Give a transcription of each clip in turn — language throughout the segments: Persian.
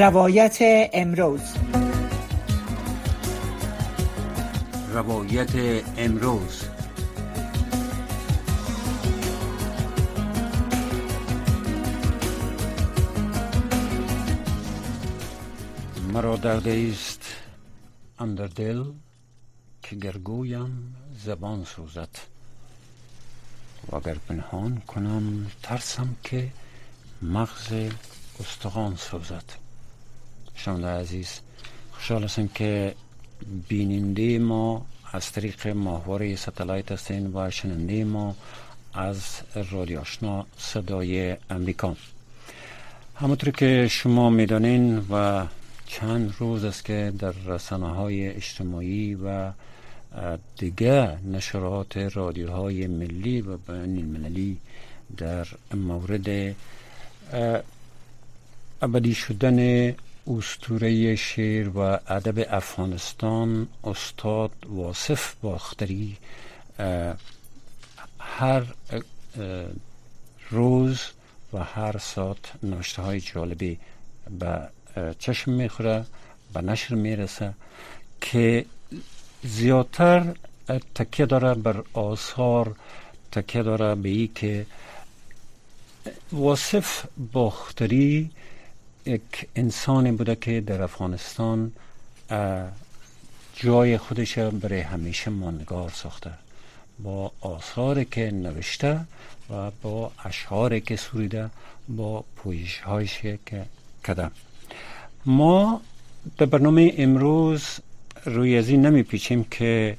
روایت امروز. روایت امروز. مرا درده است اندر دل که گرگویم زبان سوزد. و اگر پنهان کنم ترسم که مغز استخوان سوزد. شنونده عزیز خوشحال هستم که بیننده ما از طریق ماهواره ستلایت هستین و شننده ما از رادیو آشنا صدای امریکا. همونطور که شما می‌دانین و چند روز است که در رسانه های اجتماعی و دیگه نشرات رادیوهای ملی و بین المللی در مورد ابدی شدن استوره شعر و ادب افغانستان استاد واصف باختری هر روز و هر ساعت نوشته های جالبی به چشم می‌خوره به نشر می‌رسه که زیادتر تکیه داره بر آثار تکیه داره به ای که واصف باختری یک انسانی بوده که در افغانستان جای خودش برای همیشه ماندگار ساخته. با آثاری که نوشته و با اشعاری که سوریده با پویش که کده. ما در برنامه امروز روی از این نمی پیچیم که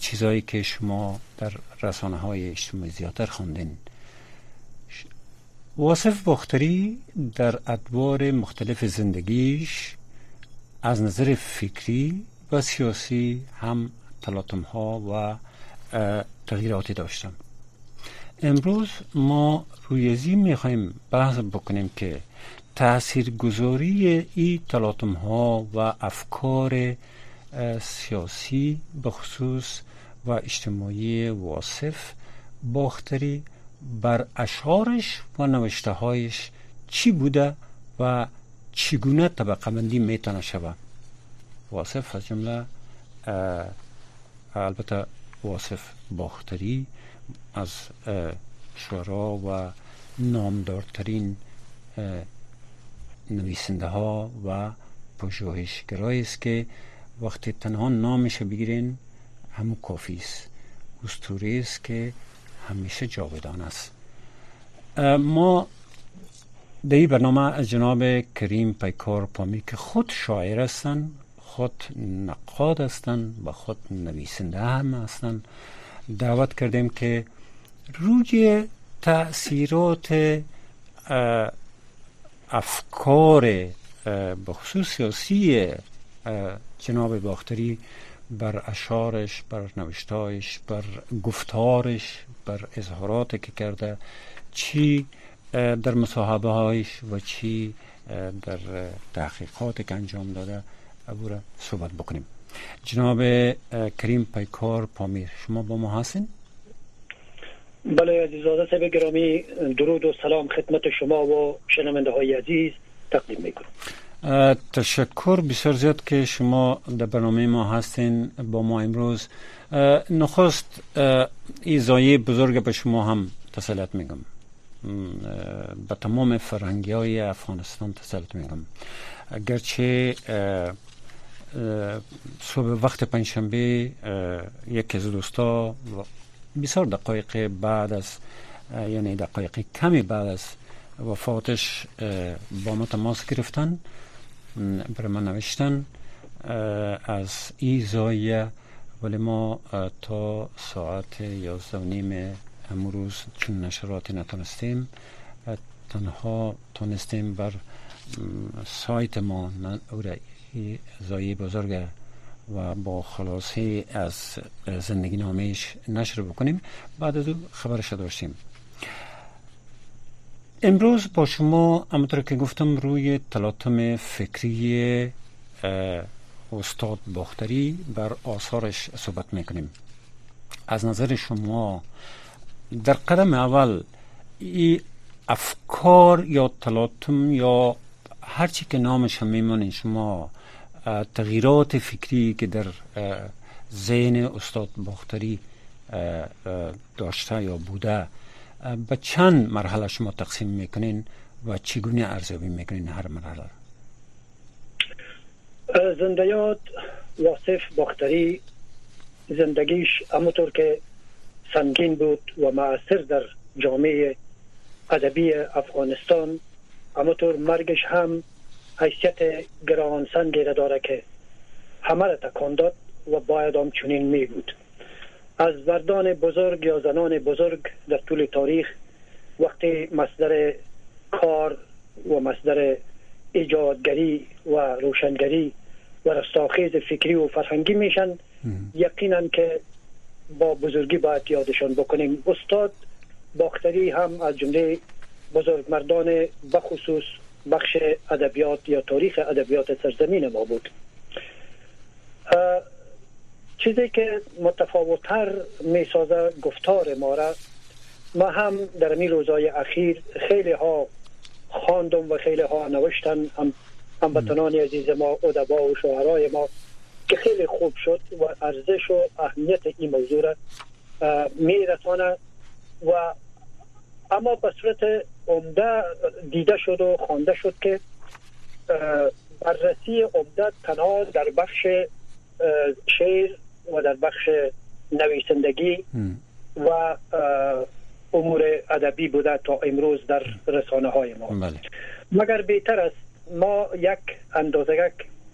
چیزایی که شما در رسانه های اجتماعی زیادتر خوندین واصف باختری در ادوار مختلف زندگیش از نظر فکری و سیاسی هم تلاطم ها و تغییراتی داشتم امروز ما رویزی می‌خوایم بحث بکنیم که تأثیر گذاری ای تلاطم ها و افکار سیاسی بخصوص و اجتماعی واصف باختری بر اشعارش و نوشته هایش چی بوده و چگونه طبقه بندی می‌تونه شود واصف از جمله البته واصف باختری از شعرا و نامدارترین نویسنده ها و پژوهشگرایی است که وقتی تنها نامش بگیرین همون کافی است. است که همیشه جاودان است. ما در این برنامه از جناب کریم پیکار پامی که خود شاعر هستند خود نقاد هستند و خود نویسنده هم هستند دعوت کردیم که روی تأثیرات افکار بخصوص سیاسی جناب باختری بر اشارش بر نوشتایش بر گفتارش بر اظهارات که کرده چی در مصاحبه هایش و چی در تحقیقات که انجام داده. ابوره صحبت بکنیم. جناب کریم پیکار پامیر شما با ما هستین؟ بله عزیزاده صاحب گرامی درود و سلام خدمت شما و شنونده های عزیز تقدیم می‌کنم. تشکر. بسیار زیاد که شما در برنامه ما هستین با ما امروز. نخست این زایه بزرگ به شما هم تسلیت میگم. به تمام فرهنگی های افغانستان تسلیت میگم. اگرچه صبح وقت پنجشنبه یک از دوستا بسیار دقایق بعد از یعنی دقایق کمی بعد از وفاتش با ما تماس گرفتن. برای من نوشتن از ای زایه ولی ما تا ساعت یازده نیم امروز چون نشراتی نتونستیم تنها تونستیم بر سایت ما زایی بزرگ و با خلاصه از زندگی نامش نشر بکنیم. بعد از او خبرش داشتیم امروز با شما همونطور که گفتم روی تلاطم فکری استاد باختری بر آثارش صحبت می‌کنیم. از نظر شما در قدم اول ای افکار یا تلاطم یا هرچی که نامش هم میمونین شما تغییرات فکری که در ذهن استاد باختری داشته یا بوده به چند مرحله شما تقسیم می‌کنین و چگونه ارزیابی می‌کنین هر مرحله زندیات واصف باختری زندگیش همونطور که سنگین بود و معصر در جامعه ادبی افغانستان همونطور مرگش هم حیثیت گران سنگی را داره که همه را تکان داد و باید هم چنین می بود از مردان بزرگ یا زنان بزرگ در طول تاریخ وقتی مصدر کار و مصدر ایجادگری و روشنگری و رستاخیز فکری و فرهنگی میشن یقینا که با بزرگی باید یادشان بکنیم. استاد باختری هم از جمله بزرگ مردان بخصوص بخش ادبیات یا تاریخ ادبیات سرزمین ما بود. چیزی که متفاوتتر می سازه گفتار ما را ما هم در می روزای اخیر خیلی ها خواندم و خیلی ها نوشتن هم هموطنان عزیز ما ادبا و شعرای ما که خیلی خوب شد و ارزش و اهمیت این موضوع را می رسانه و اما به صورت عمده دیده شد و خوانده شد که بررسی عمده تنها در بخش شعر و در بخش نویسندگی و امور ادبی بوده تا امروز در رسانه های ما. بله. مگر بهتر است ما یک اندازه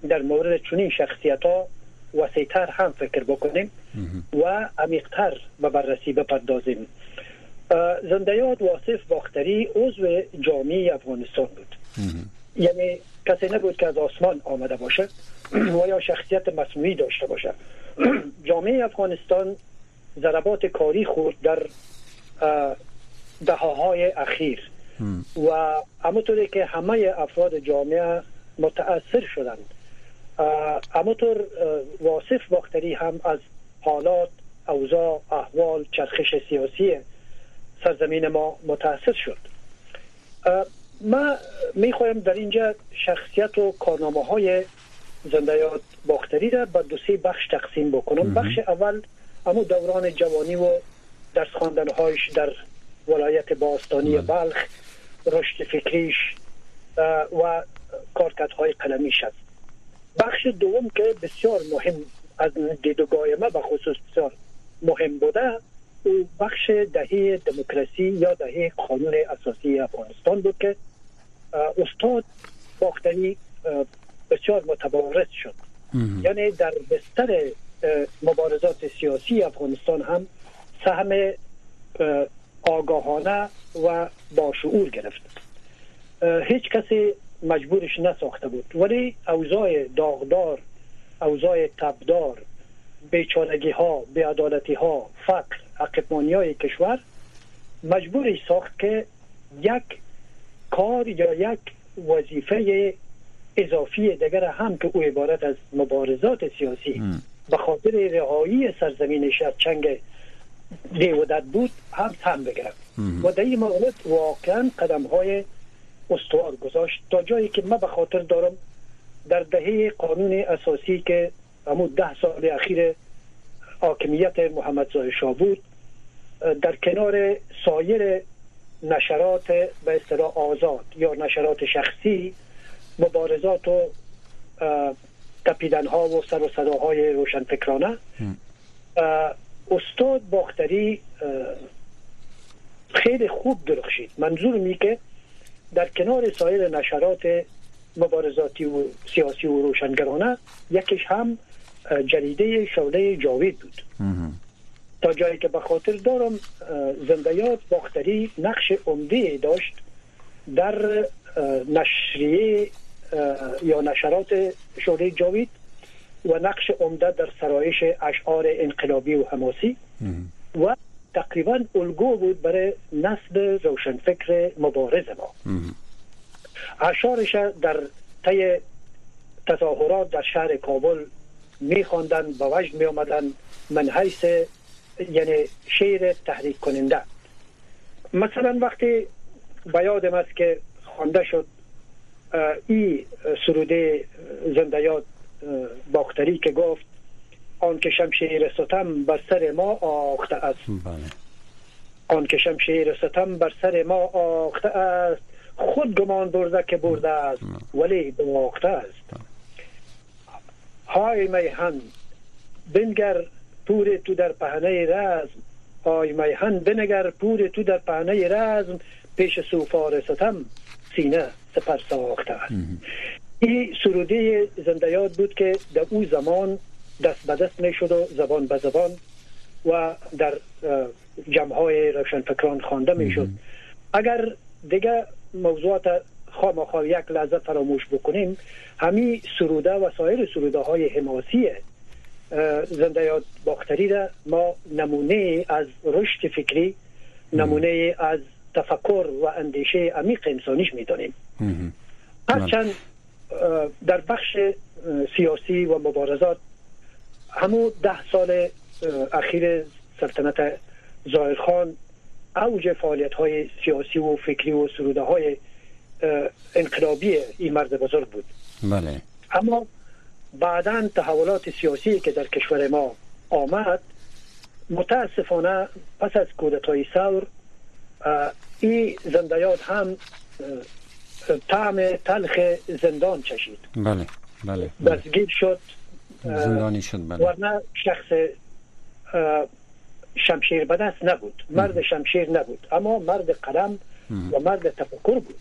در مورد چنین شخصیت ها وسیتر هم فکر بکنیم و عمیقتر به بررسی بپردازیم؟ زندیات واصف باختری عضو جامعه افغانستان بود. یعنی کسی نبود که از آسمان آمده باشه و یا شخصیت مصنوعی داشته باشه جامعه افغانستان ضربات کاری خورد در دهاهای اخیر. و همونطوری که همه افراد جامعه متاثر شدند. همونطور واصف باختری هم از حالات اوضاع احوال چرخش سیاسی سرزمین ما متاثر شد. ما می‌خوایم در اینجا شخصیت و کارنامه های زندیات باختری را به دو سه بخش تقسیم بکنم. بخش اول اما دوران جوانی و درس هایش در ولایت باستانی. بلخ رشد فکریش و کارکردهای قلمی شد بخش دوم که بسیار مهم از دیدگاه ما به خصوص بسیار مهم بوده او بخش دهه دموکراسی یا دهه قانون اساسی افغانستان بود که استاد باختنی بسیار متبارز شد. یعنی در بستر مبارزات سیاسی افغانستان هم سهم آگاهانه و با شعور گرفت. هیچ کسی مجبورش نساخته بود. ولی اوضاع داغدار اوضاع تبدار بیچارگی ها بیعدالتی ها فقر عقبمانی های کشور مجبورش ساخت که یک کار یا یک وظیفه اضافی دیگر هم که او عبارت از مبارزات سیاسی به خاطر رهایی سرزمین چنگ دیودت بود هم تم بگیرم. و در این مورد واقعا قدم های استوار گذاشت. تا جایی که من به خاطر دارم در دهه قانون اساسی که همون ده سال اخیر حاکمیت محمد زای شاه بود در کنار سایر نشرات به اصطلاح آزاد یا نشرات شخصی مبارزات و تپیدن ها و سر و صداهای روشنفکرانه. استاد باختری خیلی خوب درخشید. منظور می که در کنار سایر نشرات مبارزاتی و سیاسی و روشنگرانه یکیش هم جریده شوله جاوید بود. تا جایی که به خاطر دارم زندیات باختری نقش عمده داشت در نشریه یا نشرات شوره جاوید و نقش عمده در سرایش اشعار انقلابی و حماسی. و تقریبا الگو بود برای نسل روشنفکر مبارز ما. اشعارش در طی تظاهرات در شهر کابل میخواندن با وجد می آمدن من حیث یعنی شعر تحریک کننده. مثلا وقتی به یادم است که خوانده شد ای سروده زندیات باختری که گفت آن که شمشیر ستم بر سر ما آخته است. بله. آن که شمشیر ستم بر سر ما آخته است. خود گمان برده که برده است ولی بماخته است. های میهن بنگر پور تو در پهنه رزم. های میهن بنگر پور تو در پهنه رزم. پیش سوفار ستم سینه سپر ساخته است. این سروده زنده بود که در او زمان دست به دست می شد و زبان به زبان و در جمع های روشنفکران خوانده می شد. اگر دیگه موضوعات خامخا یک لحظه فراموش بکنیم همین سروده و سایر سروده های حماسی زنده یاد باختری را ما نمونه از رشد فکری نمونه از تفکر و اندیشه عمیق انسانیش می‌دانیم. هرچند در بخش سیاسی و مبارزات همو ده سال اخیر سلطنت خان اوج فعالیت های سیاسی و فکری و سروده های انقلابی این مرد بزرگ بود. بله. اما بعدا تحولات سیاسی که در کشور ما آمد متاسفانه پس از کودتای ثور این زندیات هم طعم تلخ زندان چشید. بله بله, بله. دستگیر شد زندانی شد بله. ورنه شخص شمشیر به دست نبود. مرد شمشیر نبود. اما مرد قلم و مرد تفکر بود.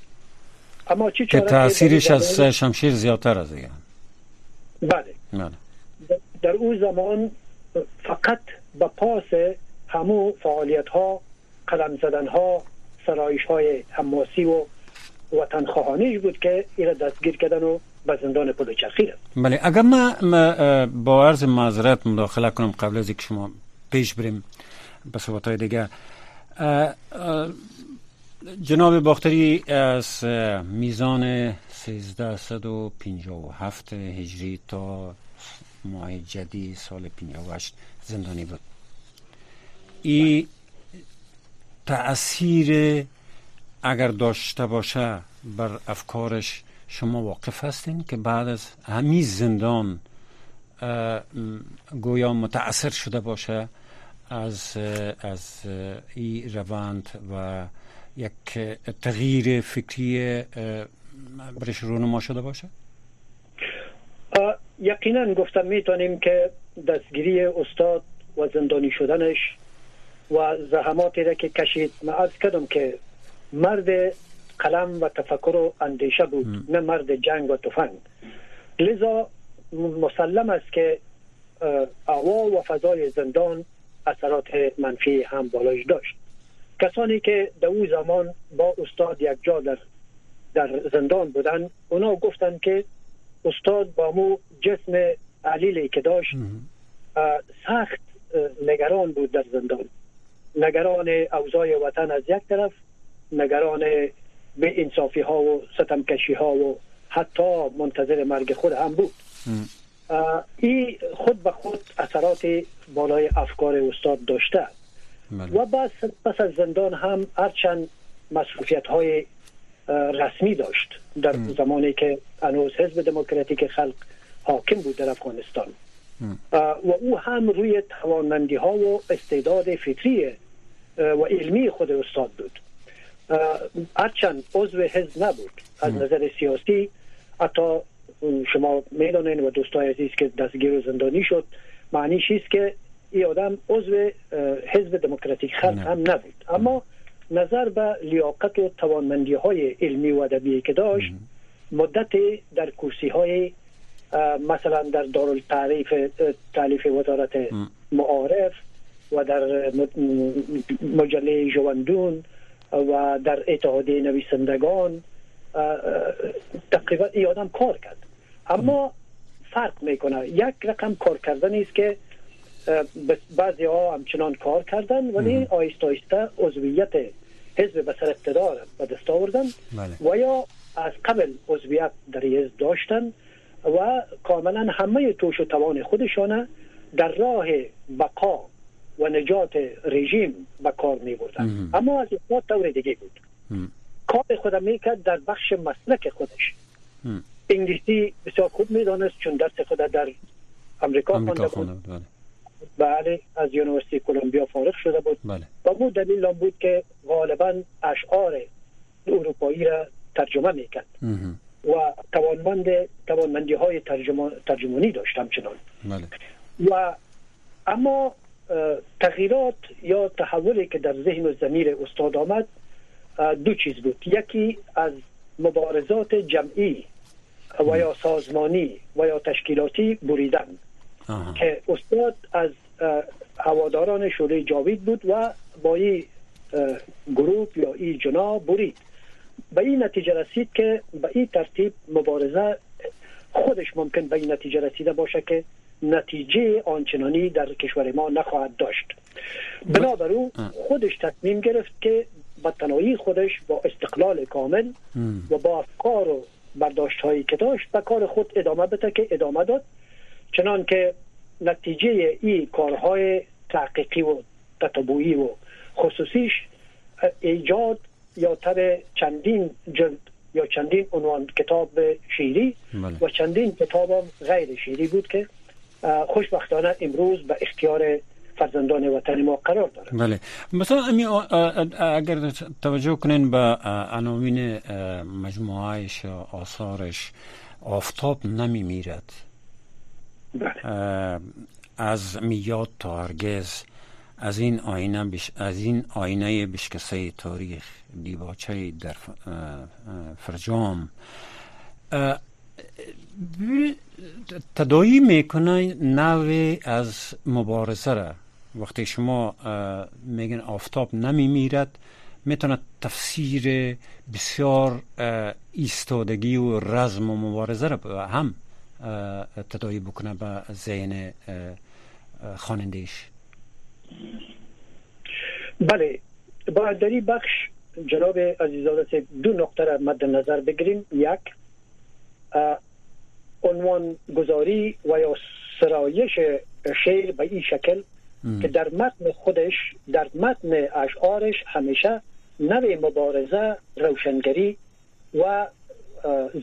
اما چی که تاثیرش از شمشیر زیادتر از دیگه بله. بله در او زمان فقط به پاس همو فعالیت ها قلم زدن ها سرایش های حماسی و وطن خواهانیش بود که ایره دستگیر کردن و به زندان پل چرخی بله اگر ما با عرض معذرت مداخله کنم قبل از اینکه شما پیش بریم به صحبت های دیگه جناب باختری از میزان 1357 هجری تا ماه جدی سال 58 زندانی بود. این تأثیر اگر داشته باشه بر افکارش شما واقف هستین که بعد از همین زندان گویا متاثر شده باشه از از این روند و یک تغییر فکری برش رونما شده باشه؟ یقینا گفتم می‌تونیم که دستگیری استاد و زندانی شدنش و زحماتی را که کشید ما از کدم که مرد قلم و تفکر و اندیشه بود نه مرد جنگ و تفنگ لذا مسلم است که هوا و فضای زندان اثرات منفی هم بالایش داشت. کسانی که در او زمان با استاد یک جا در, در زندان بودن اونا گفتن که استاد با مو جسم علیلی که داشت. سخت نگران بود در زندان. نگران اوضاع وطن از یک طرف نگران به انصافی ها و ستمکشی ها و حتی منتظر مرگ خود هم بود. این خود به خود اثرات بالای افکار استاد داشته. و بس پس از زندان هم هرچند مسئولیت های رسمی داشت در زمانی که انوز حزب دموکراتیک خلق حاکم بود در افغانستان. و او هم روی توانمندی ها و استعداد فطری و علمی خود استاد بود. هرچند عضو حزب نبود. از نظر سیاسی حتی شما می‌دانین و دوستای عزیز که دستگیر و زندانی شد معنیش است که این آدم عضو حزب دموکراتیک خلق هم نبود. اما نظر به لیاقت و توانمندی های علمی و ادبی که داشت مدت در کرسی های مثلا در دارالتعریف تعلیف وزارت معارف و در مجله جواندون و در اتحادیه نویسندگان تقریبا این آدم کار کرد. اما فرق می‌کنه. یک رقم کار کردن است که بعضی ها همچنان کار کردن ولی آیسته آیسته عضویت حزب به سر اقتدار به دست آوردن بله. و یا از قبل عضویت در حزب داشتن و کاملا همه توش و توان خودشانه در راه بقا و نجات رژیم به کار می بردن اما از اثبات طور دیگه بود. کار خود می‌کرد در بخش مسلک خودش. انگلیسی بسیار خوب می‌دانست چون درس خود در امریکا خوانده بود. بله. از university کلمبیا فارغ شده بود بله. و امو دلیل هم بود که غالبا اشعار اروپایی را ترجمه می‌کرد و توانمند توانمندی های ترجمانی داشت همچنان بله. و اما تغییرات یا تحولی که در ذهن و زمیر استاد آمد دو چیز بود یکی از مبارزات جمعی و یا سازمانی و یا تشکیلاتی بریدن که استاد از هواداران شوره جاوید بود و با این گروپ یا این جنا برید. به این نتیجه رسید که به این ترتیب مبارزه خودش ممکن به این نتیجه رسیده باشه که نتیجه آنچنانی در کشور ما نخواهد داشت. بنابراین خودش تصمیم گرفت که با تنهایی خودش با استقلال کامل و با افکار و برداشت هایی که داشت به کار خود ادامه بده که ادامه داد. چنان که نتیجه این کارهای تحقیقی و تطبوعی و خصوصیش ایجاد یا تر چندین جلد یا چندین عنوان کتاب شیری بله. و چندین کتاب غیر شیری بود که خوشبختانه امروز به اختیار فرزندان وطن ما قرار داره بله مثلا امی اگر توجه کنین به عناوین مجموعهش آثارش آفتاب نمی میرد. از میاد تا هرگز از این آینه بش... از این آینه بشکسته تاریخ دیباچه در فرجام. تدایی می‌کنه نوع از مبارزه را. وقتی شما میگن آفتاب نمی میرد می‌تونه تفسیر بسیار ایستادگی و رزم و مبارزه را هم تدایی بکنه به ذهن خوانندهش. بله باید در این بخش جناب عزیزان دو نقطه را مد نظر بگیریم. یک عنوان گذاری و یا سرایش شعر به این شکل که در متن خودش در متن اشعارش همیشه نوع مبارزه روشنگری و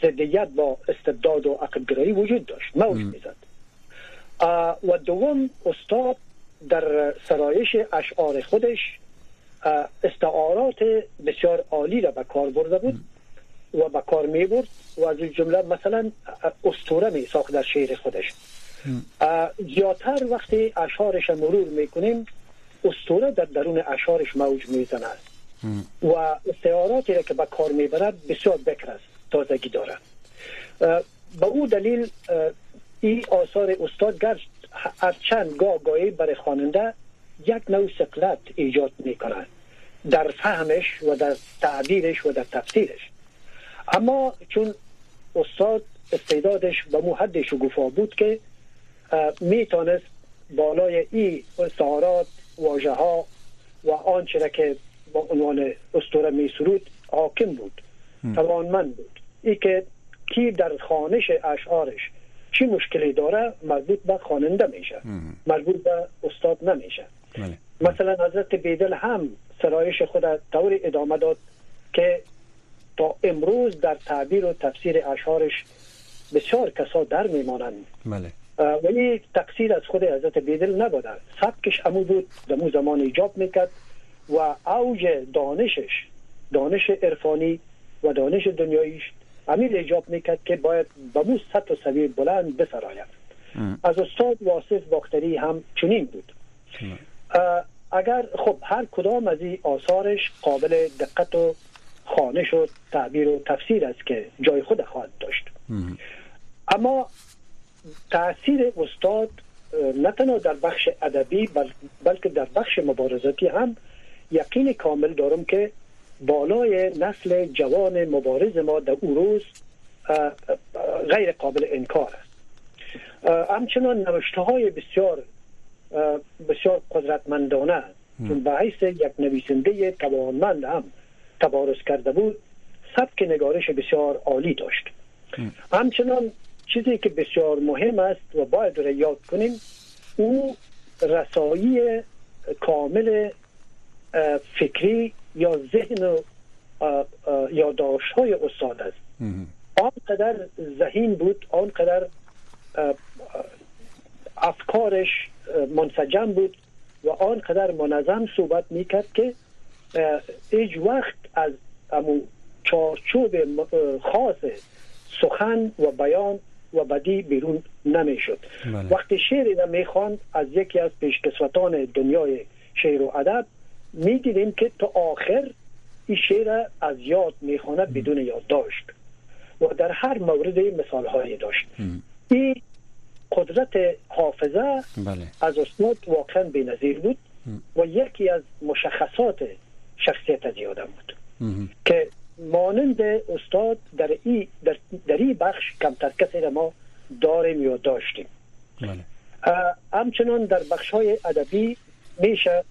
زدیت با استبداد و عقبگرایی وجود داشت. موج می‌زد. و دوم استاد در سرایش اشعار خودش استعارات بسیار عالی را به کار برده بود و به کار می برد و از جمله مثلا استوره می ساخت در شعر خودش. زیادتر وقتی اشعارش مرور می‌کنیم استوره در درون اشعارش موج می‌زنه و استعاراتی را که به کار می‌برد بسیار بکر است. تازگی دارد. به او دلیل این آثار استاد گرد چند گاه گاهی برای خواننده یک نوع سقلت ایجاد می‌کنند در فهمش و در تعبیرش و در تفسیرش. اما چون استاد استعدادش به مو حد شگوفا بود که می‌تونست بالای این سهارات واژه ها و آنچه که با عنوان استوره می سرود حاکم بود. توانمند بود. ای که کی در خانش اشعارش چی مشکلی داره مربوط به خواننده میشه. مربوط به استاد نمیشه. بله. مثلا حضرت بیدل هم سرایش خود طور ادامه داد که تا امروز در تعبیر و تفسیر اشعارش بسیار کسا در میمانند. بله. ولی تقصیر از خود حضرت بیدل نبوده. سبکش امو بود در مو زمان ایجاب می‌کرد و اوج دانشش دانش عرفانی و دانش دنیاییش امیر ایجاب می‌کرد که باید به مو سطح سوی بلند بسراید از استاد واصف باختری هم چنین بود. اگر خب هر کدام از این آثارش قابل دقت و خانش و تعبیر و تفسیر است که جای خود خواهد داشت. اما تاثیر استاد نه تنها در بخش ادبی بلکه در بخش مبارزاتی هم یقین کامل دارم که بالای نسل جوان مبارز ما در او روز غیر قابل انکار است. همچنان نوشته های بسیار بسیار قدرتمندانه چون به حیث یک نویسنده توانمند هم تبارز کرده بود سبک نگارش بسیار عالی داشت. همچنان چیزی که بسیار مهم است و باید را یاد کنیم او رسایی کامل فکری یا ذهن و یادداشت های استاد است. آنقدر ذهین بود آنقدر افکارش منسجم بود و آنقدر منظم صحبت می‌کرد که هیچ وقت از امو چارچوب خاص سخن و بیان و بدی بیرون نمی‌شد. بله. وقتی شعری را می‌خوان از یکی از پیشکسوتان دنیای شعر و ادب می‌دیدیم که تا آخر این شعر از یاد می‌خواند بدون یاد داشت و در هر مورد مثال هایی داشت. این قدرت حافظه بله. از اسناد واقعا نظیر بود و یکی از مشخصات شخصیت از یادم بود که مانند استاد در ای در, در ای بخش کمتر کسی را ما داریم یا داشتیم. بله. همچنان در بخش های ادبی میشه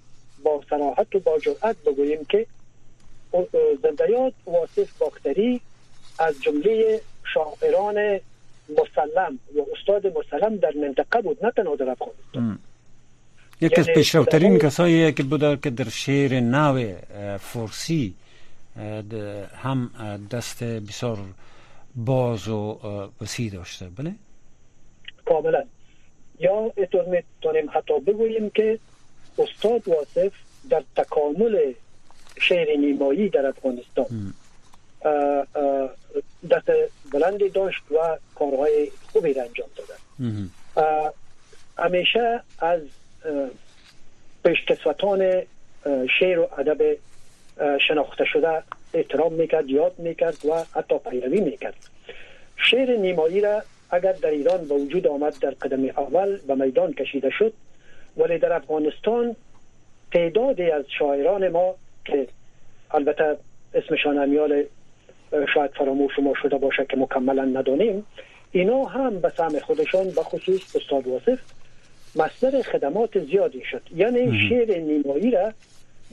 با صراحت و با جرأت بگوییم که زندیات واصف باختری از جمله شاعران مسلم و استاد مسلم در منطقه بود نه تنها در افغانستان. یکی از یعنی پیشرفترین کسایی که بوده که در شعر نو فارسی هم دست بسیار باز و وسیع داشته. بله؟ کاملا. یا اینطور می‌تونیم حتی بگوییم که استاد واصف در تکامل شعر نیمایی در افغانستان. دست بلندی داشت و کارهای خوبی را انجام دادن همیشه از پیشکسوتان شعر و ادب شناخته شده احترام می‌کرد یاد می‌کرد و حتی پیروی می‌کرد. شعر نیمایی را اگر در ایران به وجود آمد در قدم اول به میدان کشیده شد ولی در افغانستان تعدادی از شاعران ما که البته اسمشان امیال شاید فراموش ما شده باشه که مکملا ندانیم اینا هم به سهم خودشان به خصوص استاد واصف مصدر خدمات زیادی شد یعنی شعر نیمایی را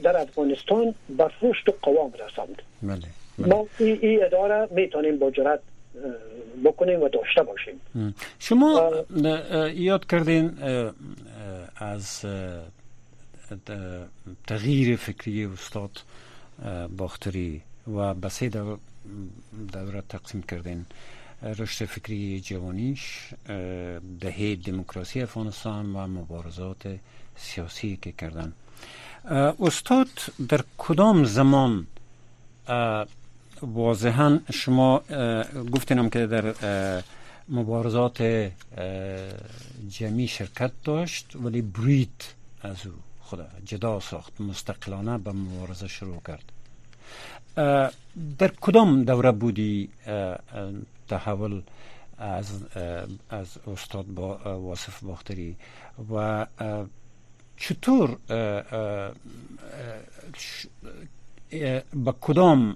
در افغانستان به رشد و قوام رساند بله. بله. ما این ای اداره می‌تونیم با جرات بکنیم و داشته باشیم. شما یاد کردین از تغییر فکری استاد باختری و به سه دوره تقسیم کردین. رشد فکری جوانیش دهه دموکراسی افغانستان و مبارزات سیاسی که کردن. استاد در کدام زمان واضحا شما گفتینم که در مبارزات جمعی شرکت داشت ولی برید از او خدا جدا ساخت مستقلانه به مبارزه شروع کرد. در کدام دوره بودی؟ تحول از از استاد با واصف باختری و چطور با کدام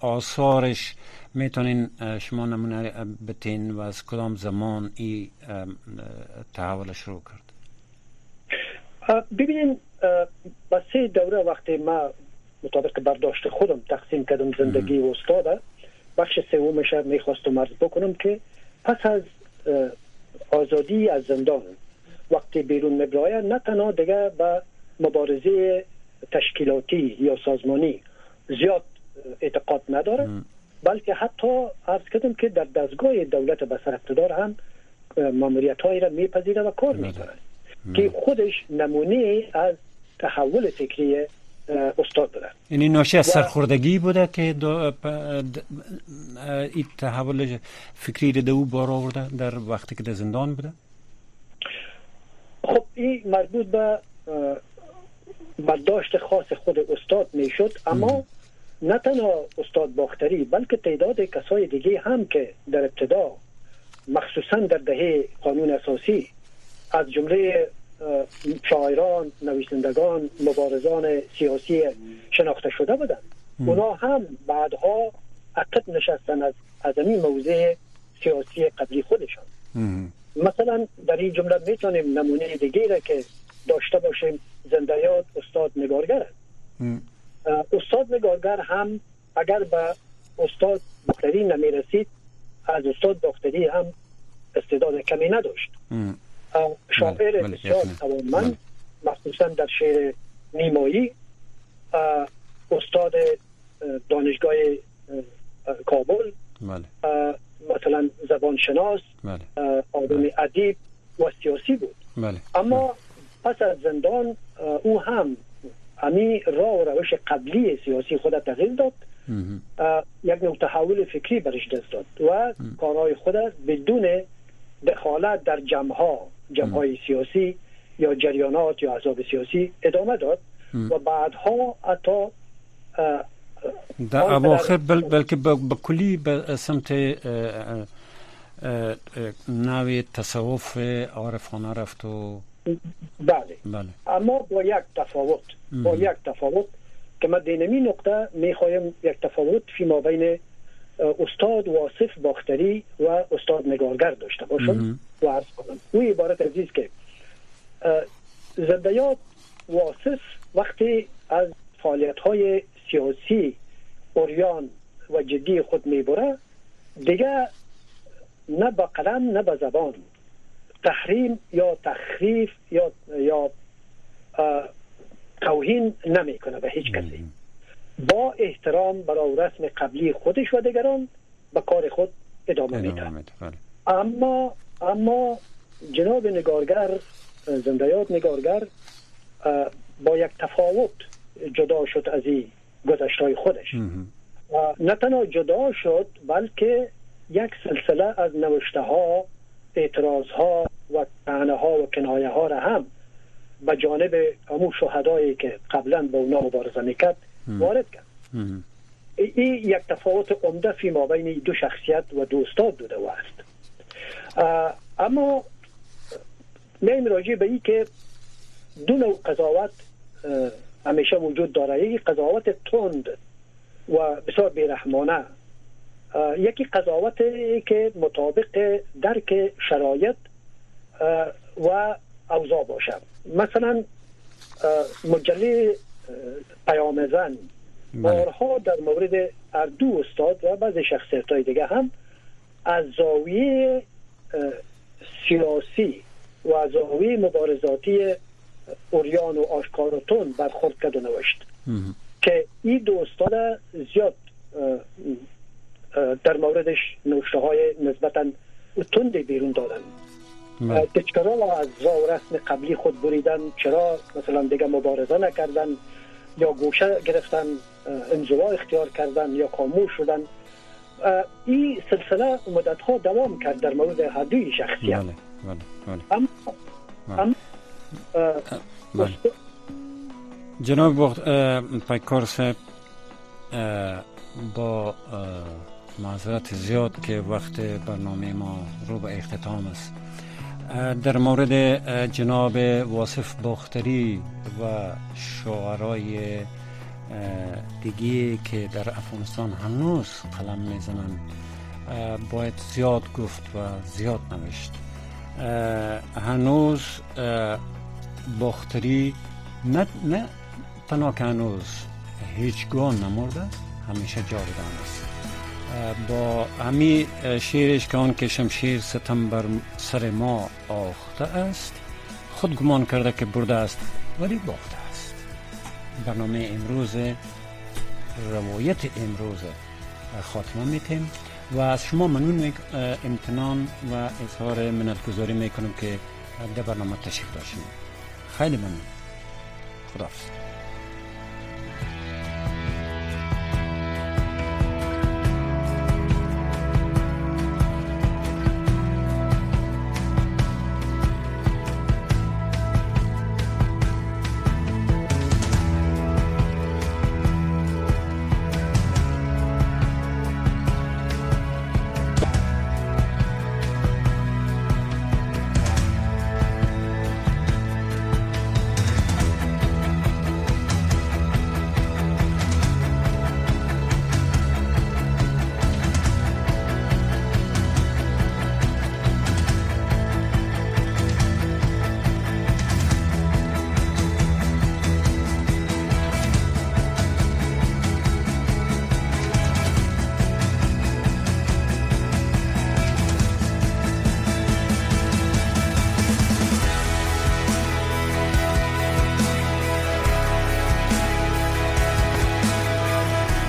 آثارش می‌تونین شما نمونه بتین و از کدام زمان این تحول شروع کرد؟ ببینین با سه دوره وقتی ما مطابق برداشت خودم تقسیم کردم زندگی و استاده بخش سومش می‌خواستم عرض بکنم که پس از آزادی از زندان وقتی بیرون مبرایه نه تنها دیگه به مبارزه تشکیلاتی یا سازمانی زیاد اعتقاد نداره بلکه حتی عرض کردم که در دستگاه دولت بسر اقتدار هم ماموریت هایی را میپذیره و کار می‌کنه. که خودش نمونه از تحول فکری استاد بوده یعنی ناشی از سرخوردگی بوده که این تحول فکری رو او بار آورده در وقتی که در زندان بوده؟ خب این مربوط به برداشت خاص خود استاد می‌شد اما نه تنها استاد باختری بلکه تعداد کسای دیگه هم که در ابتدا مخصوصا در دهه قانون اساسی از جمله شاعران نویسندگان مبارزان سیاسی شناخته شده بودند. اونا هم بعدها عقب نشستن از از این موضع سیاسی قبلی خودشان. مثلا در این جمله می‌تونیم نمونه دیگه را که داشته باشیم زندیات استاد نگارگر استاد نگارگر هم اگر به استاد باختری نمی رسید از استاد باختری هم استعداد کمی نداشت. شاعر بله، بله، بسیار توانمند مخصوصا در شعر نیمایی. استاد دانشگاه کابل. بله. زبانشناس. بله. آدم ادیب و سیاسی بود. بله. اما پس از زندان او هم همی راه و روش قبلی سیاسی خود تغییر داد. یک نوع تحول فکری برش دست داد و کارهای خود بدون دخالت در جمعها جمعهای سیاسی یا جریانات یا احزاب سیاسی ادامه داد و بعدها حتی در اواخر بل بلکه به کلی به سمت نوی تصوف عارفانه رفت و بله. بله. اما با یک تفاوت با یک تفاوت که من دینمی نقطه می‌خوایم یک تفاوت فی بین استاد واصف باختری و استاد نگارگر داشته باشم و عرض کنم. او عبارت عزیز که زندیات واصف وقتی از فعالیت های سیاسی اوریان و جدی خود می‌بره دیگه نه با قلم نه با زبان. تحریم یا تخریف یا یا توهین نمی‌کنه به هیچ کسی. با احترام برای رسم قبلی خودش و دیگران به کار خود ادامه میده بله. اما اما جناب نگارگر زندیات نگارگر با یک تفاوت جدا شد از این گذشتهای خودش. نه تنها جدا شد بلکه یک سلسله از نوشته ها اعتراض ها و تعنه ها و کنایه ها را هم به جانب همون شهدایی که قبلا با اونا مبارزه می‌کرد وارد کرد. این یک تفاوت عمده فی ما بین دو شخصیت و دو استاد دوده و است. اما میم راجع به ای که دو نوع قضاوت همیشه وجود داره. یکی قضاوت تند و بسیار بیرحمانه. یکی قضاوت که مطابق درک شرایط و اوضاع باشه مثلا مجله پیام زن بله. بارها در مورد اردو استاد و بعض شخصیت های دیگه هم از زاویه سیاسی و از زاویه مبارزاتی اوریان و آشکارتون برخورد کرد و نوشت که این دو استاد زیاد در موردش نوشته های نسبتا تندی بیرون دادن. که چرا از راه و رسم قبلی خود بریدن چرا مثلا دیگه مبارزه نکردن یا گوشه گرفتن انزوا اختیار کردن یا خاموش شدن این سلسله مدت ها دوام کرد در مورد هر دوی شخصیت بله. بله. بله. اما بله. جناب پیکار صاحب با معذرت زیاد که وقت برنامه ما رو به اختتام است در مورد جناب واصف باختری و شعرای دیگه که در افغانستان هنوز قلم می‌زنن باید زیاد گفت و زیاد نوشت. هنوز باختری نه, نه تنها که هنوز هیچگاه نمورده همیشه جاودان است. با همی شیرش که آن که شمشیر ستم بر سر ما آخته است خود گمان کرده که برده است ولی باخته است. برنامه امروز روایت امروز خاتمه میتیم و از شما منون امتنان و اظهار منتگذاری می‌کنم که در برنامه تشریف داشتیم. خیلی ممنون. خداحافظ.